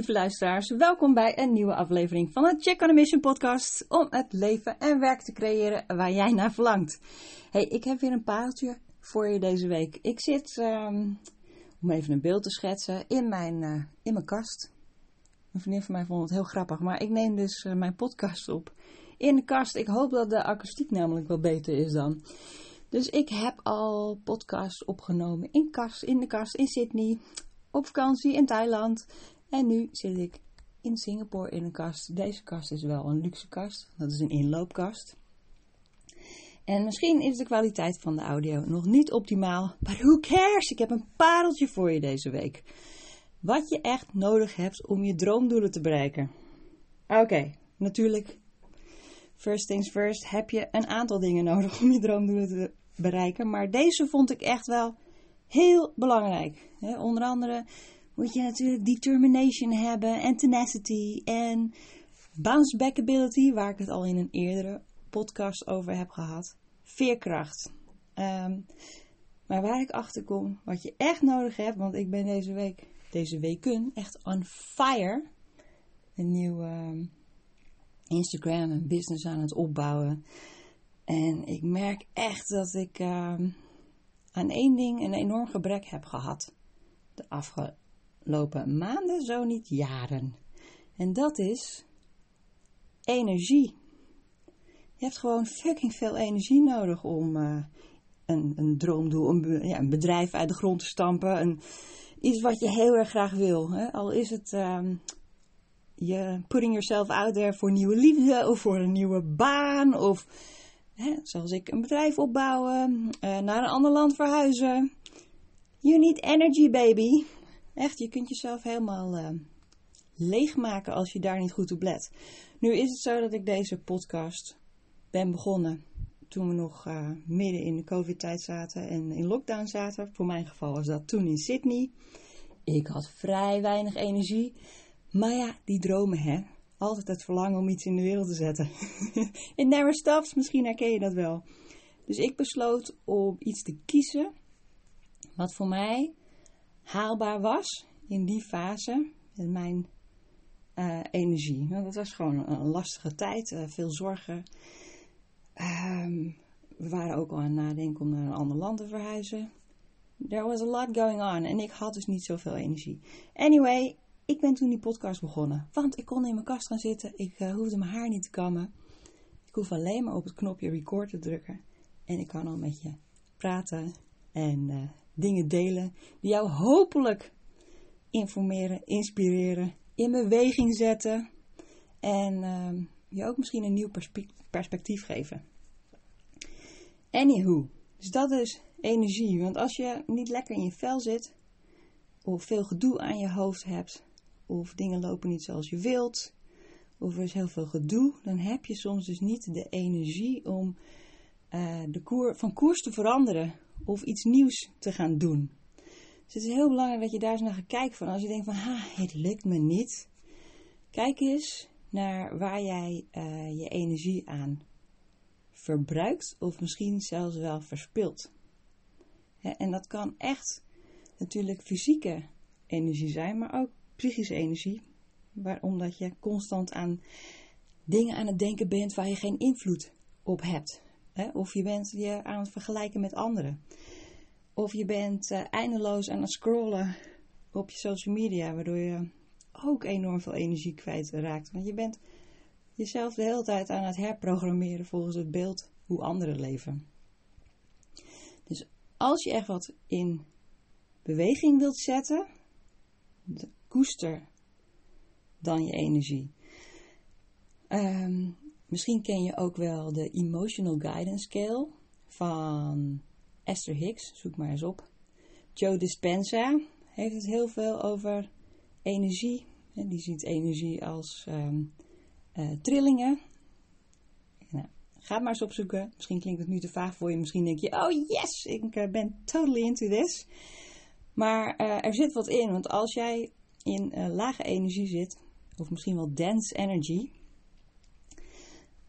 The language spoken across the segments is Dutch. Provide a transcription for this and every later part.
lieve luisteraars. Welkom bij een nieuwe aflevering van het Check on a Mission podcast. Om het leven en werk te creëren waar jij naar verlangt. Hey, ik heb weer een pareltje voor je deze week. Ik zit, um, om even een beeld te schetsen, in mijn, uh, in mijn kast. Een vriendin van mij vond het heel grappig, maar ik neem dus uh, mijn podcast op in de kast. Ik hoop dat de akoestiek namelijk wel beter is dan. Dus ik heb al podcasts opgenomen in, kast, in de kast in Sydney, op vakantie in Thailand. En nu zit ik in Singapore in een kast. Deze kast is wel een luxe kast. Dat is een inloopkast. En misschien is de kwaliteit van de audio nog niet optimaal. Maar who cares? Ik heb een pareltje voor je deze week. Wat je echt nodig hebt om je droomdoelen te bereiken. Oké, natuurlijk. First things first heb je een aantal dingen nodig om je droomdoelen te bereiken. Maar deze vond ik echt wel heel belangrijk. onder andere moet je natuurlijk determination hebben en tenacity en bounce back ability, waar ik het al in een eerdere podcast over heb gehad. Veerkracht. Um, maar waar ik achter kom, wat je echt nodig hebt, want ik ben deze week, deze weken echt on fire. Een nieuw um, Instagram en business aan het opbouwen. En ik merk echt dat ik um, aan één ding een enorm gebrek heb gehad. De afgelopen maanden, zo niet jaren. En dat is energie. Je hebt gewoon fucking veel energie nodig om uh, een, een droomdoel, een, ja, een bedrijf uit de grond te stampen. Een, iets wat je heel erg graag wil. Hè? Al is het um, je putting yourself out there voor nieuwe liefde of voor een nieuwe baan of hè, zoals ik een bedrijf opbouwen, uh, naar een ander land verhuizen. You need energy, baby. Echt, je kunt jezelf helemaal uh, leegmaken als je daar niet goed op let. Nu is het zo dat ik deze podcast ben begonnen toen we nog uh, midden in de COVID-tijd zaten en in lockdown zaten. Voor mijn geval was dat toen in Sydney. Ik had vrij weinig energie. Maar ja, die dromen, hè altijd het verlangen om iets in de wereld te zetten. It never stops, misschien herken je dat wel. Dus ik besloot om iets te kiezen wat voor mij haalbaar was in die fase in mijn uh, energie. Nou, dat was gewoon een, lastige tijd, uh, veel zorgen. Um, we waren ook al aan het nadenken om naar een ander land te verhuizen. There was a lot going on en ik had dus niet zoveel energie. Anyway, ik ben toen die podcast begonnen. Want ik kon in mijn kast gaan zitten. Ik uh, hoefde mijn haar niet te kammen. Ik hoef alleen maar op het knopje record te drukken. En ik kan al met je praten en dingen delen die jou hopelijk informeren, inspireren, in beweging zetten. En uh, je ook misschien een nieuw perspectief geven. Anywho, dus dat is energie. Want als je niet lekker in je vel zit, of veel gedoe aan je hoofd hebt, of dingen lopen niet zoals je wilt, of er is heel veel gedoe, dan heb je soms dus niet de energie om uh, de koer, van koers te veranderen of iets nieuws te gaan doen. Dus het is heel belangrijk dat je daar eens naar gaat kijken. Van als je denkt van, ha, het lukt me niet. Kijk eens naar waar jij uh, je energie aan verbruikt of misschien zelfs wel verspilt. en dat kan echt natuurlijk fysieke energie zijn, maar ook psychische energie. Waarom dat je constant aan dingen aan het denken bent waar je geen invloed op hebt. Of je bent je aan het vergelijken met anderen. Of je bent uh, eindeloos aan het scrollen op je social media, waardoor je ook enorm veel energie kwijtraakt. Want je bent jezelf de hele tijd aan het herprogrammeren volgens het beeld hoe anderen leven. Dus als je echt wat in beweging wilt zetten, koester dan je energie. Um, misschien ken je ook wel de Emotional Guidance Scale van Esther Hicks. Zoek maar eens op. Joe Dispenza heeft het heel veel over energie. Die ziet energie als um, uh, trillingen. Nou, ga maar eens opzoeken. Misschien klinkt het nu te vaag voor je. Misschien denk je, oh yes, ik uh, ben totally into this. Maar uh, er zit wat in. Want als jij in lage energie zit, of misschien wel dense energy,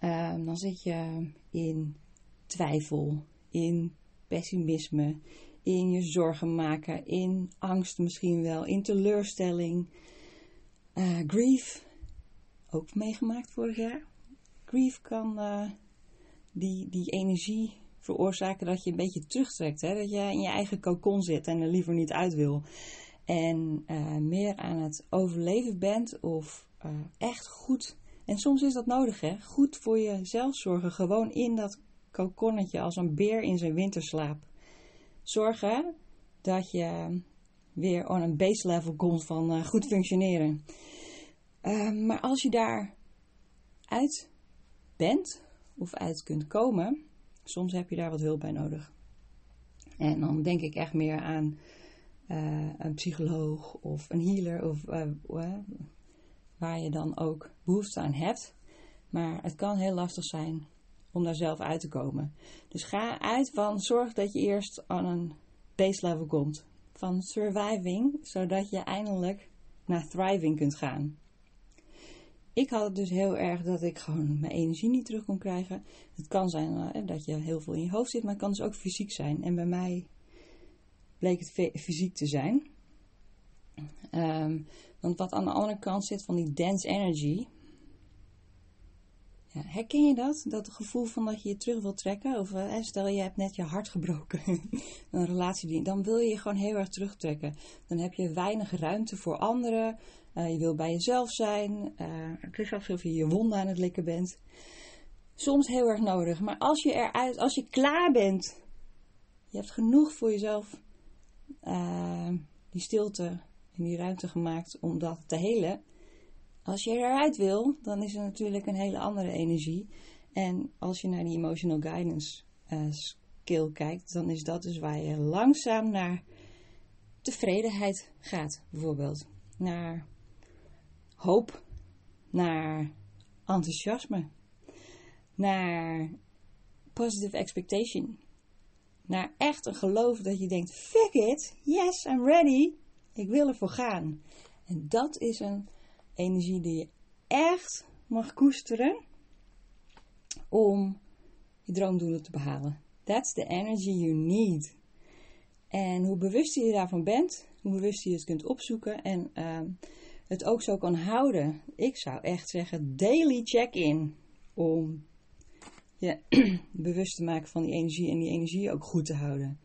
uh, dan zit je in twijfel, in pessimisme, in je zorgen maken, in angst misschien wel, in teleurstelling. Uh, grief, ook meegemaakt vorig jaar. Grief kan uh, die, die energie veroorzaken dat je een beetje terugtrekt. Hè? Dat je in je eigen cocon zit en er liever niet uit wil. En uh, meer aan het overleven bent of echt goed. En soms is dat nodig, hè? Goed voor jezelf zorgen. Gewoon in dat kokonnetje als een beer in zijn winterslaap. Zorgen dat je weer on een base level komt van uh, goed functioneren. Uh, maar als je daar uit bent of uit kunt komen, soms heb je daar wat hulp bij nodig. En dan denk ik echt meer aan uh, een psycholoog of een healer of waar je dan ook behoefte aan hebt. Maar het kan heel lastig zijn om daar zelf uit te komen. Dus ga uit van zorg dat je eerst aan een base level komt. Van surviving, zodat je eindelijk naar thriving kunt gaan. Ik had het dus heel erg dat ik gewoon mijn energie niet terug kon krijgen. Het kan zijn uh, dat je heel veel in je hoofd zit, maar het kan dus ook fysiek zijn. En bij mij bleek het fysiek te zijn. Um, want wat aan de andere kant zit van die dense energy, ja, herken je dat? Dat gevoel van dat je je terug wilt trekken? Of uh, stel je hebt net je hart gebroken, een relatie dan wil je je gewoon heel erg terugtrekken. Dan heb je weinig ruimte voor anderen. Uh, je wil bij jezelf zijn. Uh, het is alsof je je wonden aan het likken bent. Soms heel erg nodig. Maar als je eruit, als je klaar bent, je hebt genoeg voor jezelf die stilte en die ruimte gemaakt om dat te helen als je eruit wil, dan is er natuurlijk een hele andere energie. En als je naar die emotional guidance uh, skill kijkt, dan is dat dus waar je langzaam naar tevredenheid gaat, bijvoorbeeld. Naar hoop, naar enthousiasme, naar positive expectation. Naar echt een geloof dat je denkt: fuck it, yes, I'm ready, ik wil ervoor gaan. En dat is een energie die je echt mag koesteren om je droomdoelen te behalen. That's the energy you need. En hoe bewuster je daarvan bent, hoe bewuster je het kunt opzoeken en uh, het ook zo kan houden. Ik zou echt zeggen, daily check-in om je bewust te maken van die energie en die energie ook goed te houden.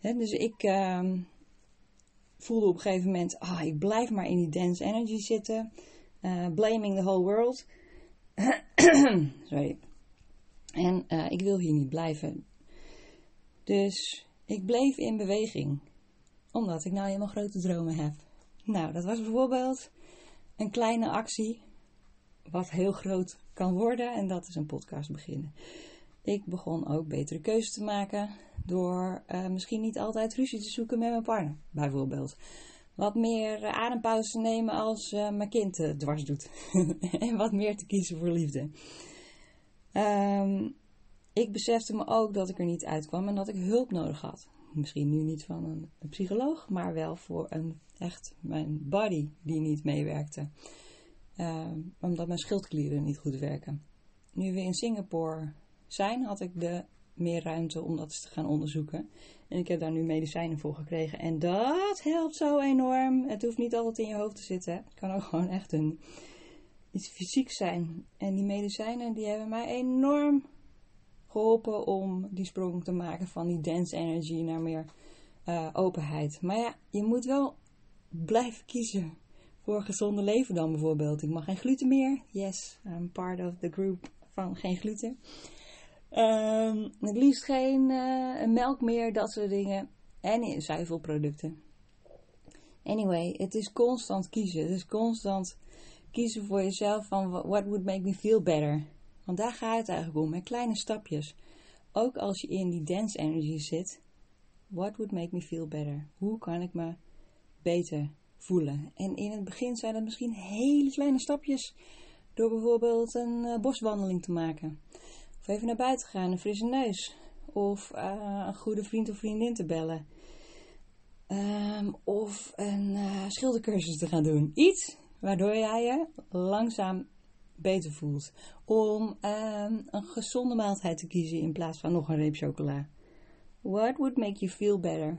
dus ik, uh, voelde op een gegeven moment, ah, ik blijf maar in die dense energy zitten. Uh, blaming the whole world. Sorry. En uh, ik wil hier niet blijven. Dus ik bleef in beweging. Omdat ik nou helemaal grote dromen heb. Nou, dat was bijvoorbeeld een kleine actie. Wat heel groot kan worden. En dat is een podcast beginnen. Ik begon ook betere keuzes te maken door uh, misschien niet altijd ruzie te zoeken met mijn partner, bijvoorbeeld. Wat meer uh, adempauze te nemen als uh, mijn kind het dwars doet. en wat meer te kiezen voor liefde. Um, ik besefte me ook dat ik er niet uitkwam en dat ik hulp nodig had. Misschien nu niet van een, psycholoog, maar wel voor een echt mijn body die niet meewerkte. Um, omdat mijn schildklieren niet goed werken. Nu we in Singapore zijn, had ik de meer ruimte om dat te gaan onderzoeken. En ik heb daar nu medicijnen voor gekregen. En dat helpt zo enorm. Het hoeft niet altijd in je hoofd te zitten. Het kan ook gewoon echt een, iets fysiek zijn. En die medicijnen die hebben mij enorm geholpen om die sprong te maken van die dense energy naar meer uh, openheid. Maar ja, je moet wel blijven kiezen voor gezonde leven dan bijvoorbeeld. Ik mag geen gluten meer. Yes, I'm part of the group van geen gluten. Um, het liefst geen uh, melk meer, dat soort dingen. En zuivelproducten. Anyway, het is constant kiezen. Het is constant kiezen voor jezelf van what would make me feel better. Want daar gaat het eigenlijk om, met kleine stapjes. Ook als je in die dance energy zit. What would make me feel better? Hoe kan ik me beter voelen? En in het begin zijn dat misschien hele kleine stapjes. Door bijvoorbeeld een uh, boswandeling te maken. Of even naar buiten gaan, een frisse neus. Of uh, een goede vriend of vriendin te bellen. Um, of een uh, schildercursus te gaan doen. Iets waardoor jij je langzaam beter voelt. Om um, een gezonde maaltijd te kiezen in plaats van nog een reep chocola. What would make you feel better?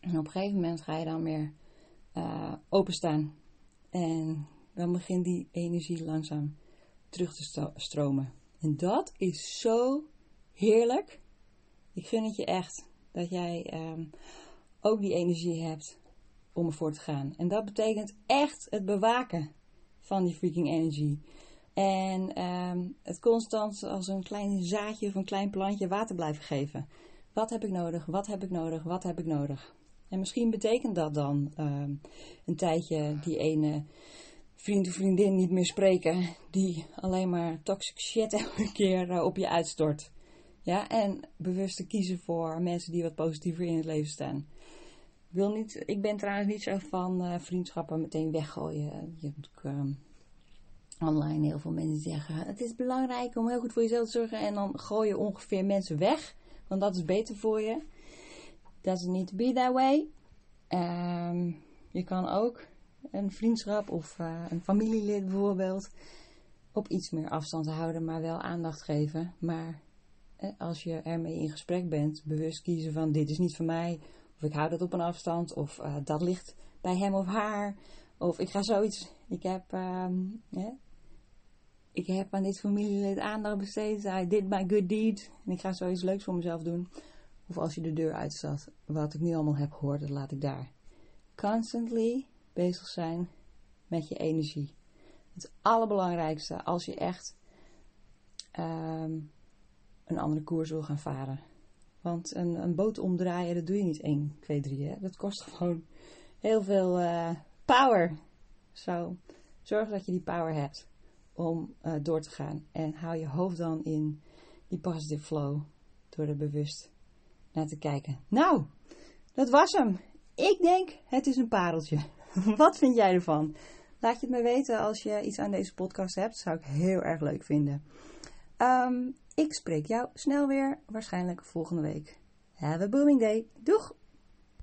En op een gegeven moment ga je dan meer uh, openstaan En dan begint die energie langzaam terug te stromen. En dat is zo heerlijk. Ik gun het je echt dat jij ehm, ook die energie hebt om ervoor te gaan. En dat betekent echt het bewaken van die freaking energy. En ehm, het constant als een klein zaadje of een klein plantje water blijven geven. Wat heb ik nodig? Wat heb ik nodig? Wat heb ik nodig? En misschien betekent dat dan ehm, een tijdje die ene vriend of vriendin niet meer spreken, die alleen maar toxic shit elke keer eh, op je uitstort. Ja, en bewust te kiezen voor mensen die wat positiever in het leven staan. Ik, wil niet, ik ben trouwens niet zo van uh, vriendschappen meteen weggooien. Je hebt ook ehm, online heel veel mensen zeggen: Het is belangrijk om heel goed voor jezelf te zorgen. En dan gooi je ongeveer mensen weg, want dat is beter voor je. Doesn't need to be that way. Um, je kan ook een vriendschap of uh, een familielid bijvoorbeeld op iets meer afstand houden, maar wel aandacht geven. Maar eh, als je ermee in gesprek bent, bewust kiezen van dit is niet voor mij, of ik hou dat op een afstand, of uh, dat ligt bij hem of haar, of ik ga zoiets. Ik heb, um, ik heb aan dit familielid aandacht besteed. I did my good deed. En ik ga zoiets leuks voor mezelf doen. Of als je de deur uitstaat, wat ik nu allemaal heb gehoord, dat laat ik daar. Constantly bezig zijn met je energie. Het allerbelangrijkste als je echt um, een andere koers wil gaan varen. Want een, een, boot omdraaien, dat doe je niet 1, 2, 3. Hè? Dat kost gewoon heel veel uh, power. Zo, zorg dat je die power hebt om uh, door te gaan. En hou je hoofd dan in die positive flow door er bewust naar te kijken. Nou, dat was hem. Ik denk, het is een pareltje. Wat vind jij ervan? Laat je het me weten als je iets aan deze podcast hebt. Zou ik heel erg leuk vinden. Um, ik spreek jou snel weer, waarschijnlijk volgende week. Have a booming day. Doeg!